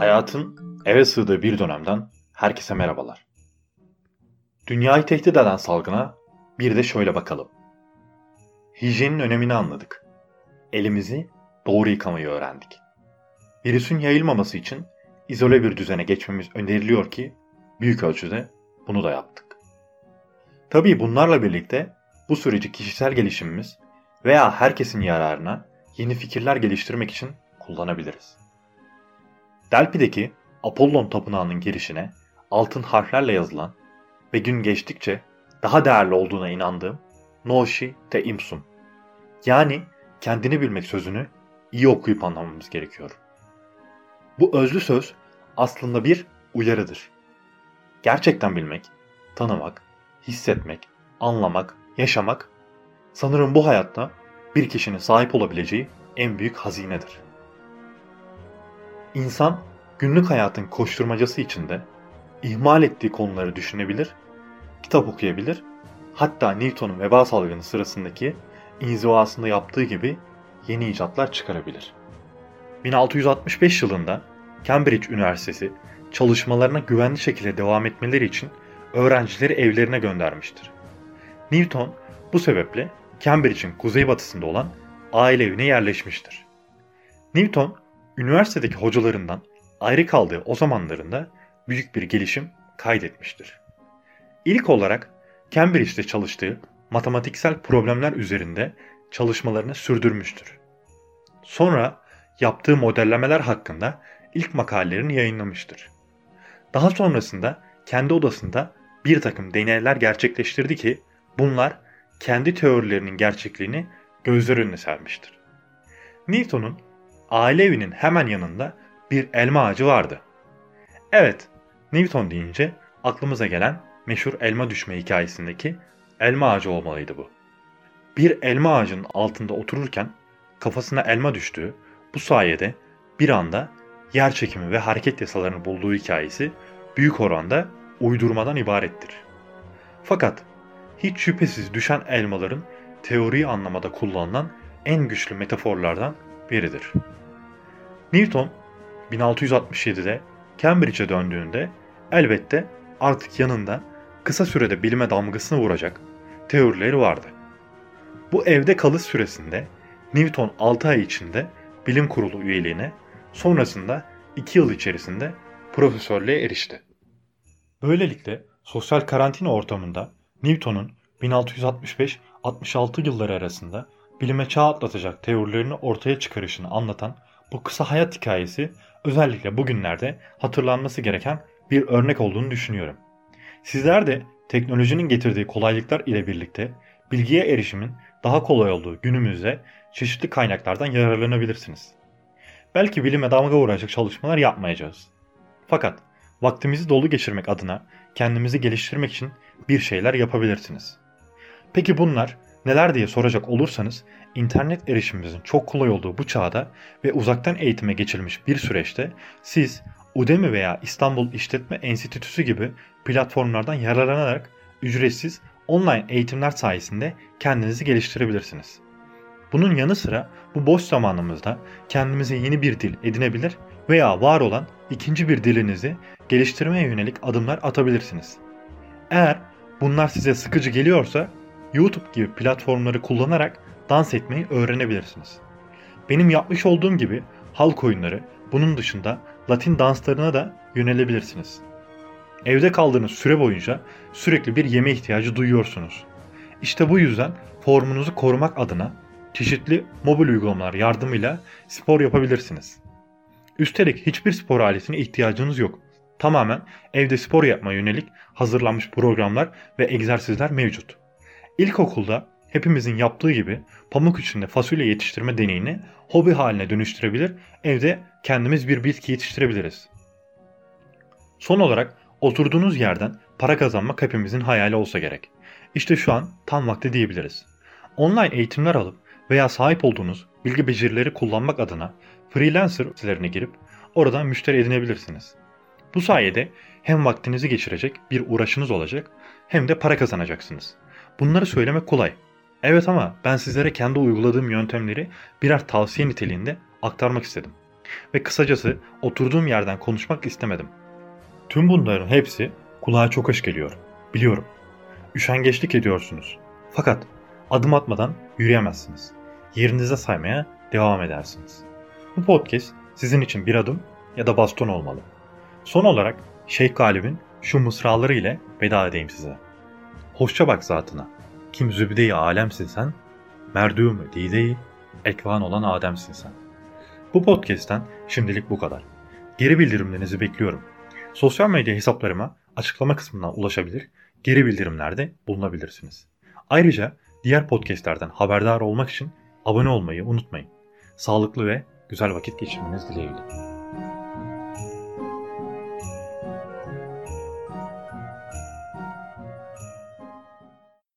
Hayatın eve sığdığı bir dönemden herkese merhabalar. Dünyayı tehdit eden salgına bir de şöyle bakalım. Hijyenin önemini anladık. Elimizi doğru yıkamayı öğrendik. Virüsün yayılmaması için izole bir düzene geçmemiz öneriliyor ki büyük ölçüde bunu da yaptık. Tabii bunlarla birlikte bu süreci kişisel gelişimimiz veya herkesin yararına yeni fikirler geliştirmek için kullanabiliriz. Delpi'deki Apollon Tapınağı'nın girişine altın harflerle yazılan ve gün geçtikçe daha değerli olduğuna inandığım Noshi te Imsum. Yani kendini bilmek sözünü iyi okuyup anlamamız gerekiyor. Bu özlü söz aslında bir uyarıdır. Gerçekten bilmek, tanımak, hissetmek, anlamak, yaşamak sanırım bu hayatta bir kişinin sahip olabileceği en büyük hazinedir. İnsan günlük hayatın koşturmacası içinde ihmal ettiği konuları düşünebilir, kitap okuyabilir, hatta Newton'un veba salgını sırasındaki inzivasında yaptığı gibi yeni icatlar çıkarabilir. 1665 yılında Cambridge Üniversitesi çalışmalarına güvenli şekilde devam etmeleri için öğrencileri evlerine göndermiştir. Newton bu sebeple Cambridge'in kuzeybatısında olan aile evine yerleşmiştir. Newton, üniversitedeki hocalarından ayrı kaldığı o zamanlarında büyük bir gelişim kaydetmiştir. İlk olarak Cambridge'de çalıştığı matematiksel problemler üzerinde çalışmalarını sürdürmüştür. Sonra yaptığı modellemeler hakkında ilk makalelerini yayınlamıştır. Daha sonrasında kendi odasında bir takım deneyler gerçekleştirdi ki bunlar kendi teorilerinin gerçekliğini gözler önüne sermiştir. Newton'un aile evinin hemen yanında bir elma ağacı vardı. Evet, Newton deyince aklımıza gelen meşhur elma düşme hikayesindeki elma ağacı olmalıydı bu. Bir elma ağacının altında otururken kafasına elma düştüğü, bu sayede bir anda yer çekimi ve hareket yasalarını bulduğu hikayesi büyük oranda uydurmadan ibarettir. Fakat hiç şüphesiz düşen elmaların teoriyi anlamada kullanılan en güçlü metaforlardan biridir. Newton 1667'de Cambridge'e döndüğünde elbette artık yanında kısa sürede bilime damgasını vuracak teorileri vardı. Bu evde kalış süresinde Newton 6 ay içinde bilim kurulu üyeliğine, sonrasında 2 yıl içerisinde profesörlüğe erişti. Böylelikle sosyal karantina ortamında Newton'un 1665-66 yılları arasında bilime çağ atlatacak teorilerini ortaya çıkarışını anlatan bu kısa hayat hikayesi özellikle bugünlerde hatırlanması gereken bir örnek olduğunu düşünüyorum. Sizler de teknolojinin getirdiği kolaylıklar ile birlikte bilgiye erişimin daha kolay olduğu günümüzde çeşitli kaynaklardan yararlanabilirsiniz. Belki bilime damga vuracak çalışmalar yapmayacağız. Fakat vaktimizi dolu geçirmek adına kendimizi geliştirmek için bir şeyler yapabilirsiniz. Peki bunlar neler diye soracak olursanız internet erişimimizin çok kolay olduğu bu çağda ve uzaktan eğitime geçilmiş bir süreçte siz Udemy veya İstanbul İşletme Enstitüsü gibi platformlardan yararlanarak ücretsiz online eğitimler sayesinde kendinizi geliştirebilirsiniz. Bunun yanı sıra bu boş zamanımızda kendimize yeni bir dil edinebilir veya var olan ikinci bir dilinizi geliştirmeye yönelik adımlar atabilirsiniz. Eğer bunlar size sıkıcı geliyorsa YouTube gibi platformları kullanarak dans etmeyi öğrenebilirsiniz. Benim yapmış olduğum gibi halk oyunları, bunun dışında Latin danslarına da yönelebilirsiniz. Evde kaldığınız süre boyunca sürekli bir yeme ihtiyacı duyuyorsunuz. İşte bu yüzden formunuzu korumak adına çeşitli mobil uygulamalar yardımıyla spor yapabilirsiniz. Üstelik hiçbir spor aletine ihtiyacınız yok. Tamamen evde spor yapmaya yönelik hazırlanmış programlar ve egzersizler mevcut. İlkokulda hepimizin yaptığı gibi pamuk içinde fasulye yetiştirme deneyini hobi haline dönüştürebilir, evde kendimiz bir bitki yetiştirebiliriz. Son olarak oturduğunuz yerden para kazanmak hepimizin hayali olsa gerek. İşte şu an tam vakti diyebiliriz. Online eğitimler alıp veya sahip olduğunuz bilgi becerileri kullanmak adına freelancer sitelerine girip oradan müşteri edinebilirsiniz. Bu sayede hem vaktinizi geçirecek bir uğraşınız olacak hem de para kazanacaksınız. Bunları söylemek kolay. Evet ama ben sizlere kendi uyguladığım yöntemleri birer tavsiye niteliğinde aktarmak istedim. Ve kısacası oturduğum yerden konuşmak istemedim. Tüm bunların hepsi kulağa çok hoş geliyor. Biliyorum. Üşengeçlik ediyorsunuz. Fakat adım atmadan yürüyemezsiniz. Yerinizde saymaya devam edersiniz. Bu podcast sizin için bir adım ya da baston olmalı. Son olarak Şeyh Galip'in şu mısraları ile veda edeyim size. Hoşça bak zatına. Kim zübde-i alemsin sen, merdûm-ü ekvan olan Adem'sin sen. Bu podcast'ten şimdilik bu kadar. Geri bildirimlerinizi bekliyorum. Sosyal medya hesaplarıma açıklama kısmından ulaşabilir, geri bildirimlerde bulunabilirsiniz. Ayrıca diğer podcastlerden haberdar olmak için abone olmayı unutmayın. Sağlıklı ve güzel vakit geçirmeniz dileğiyle.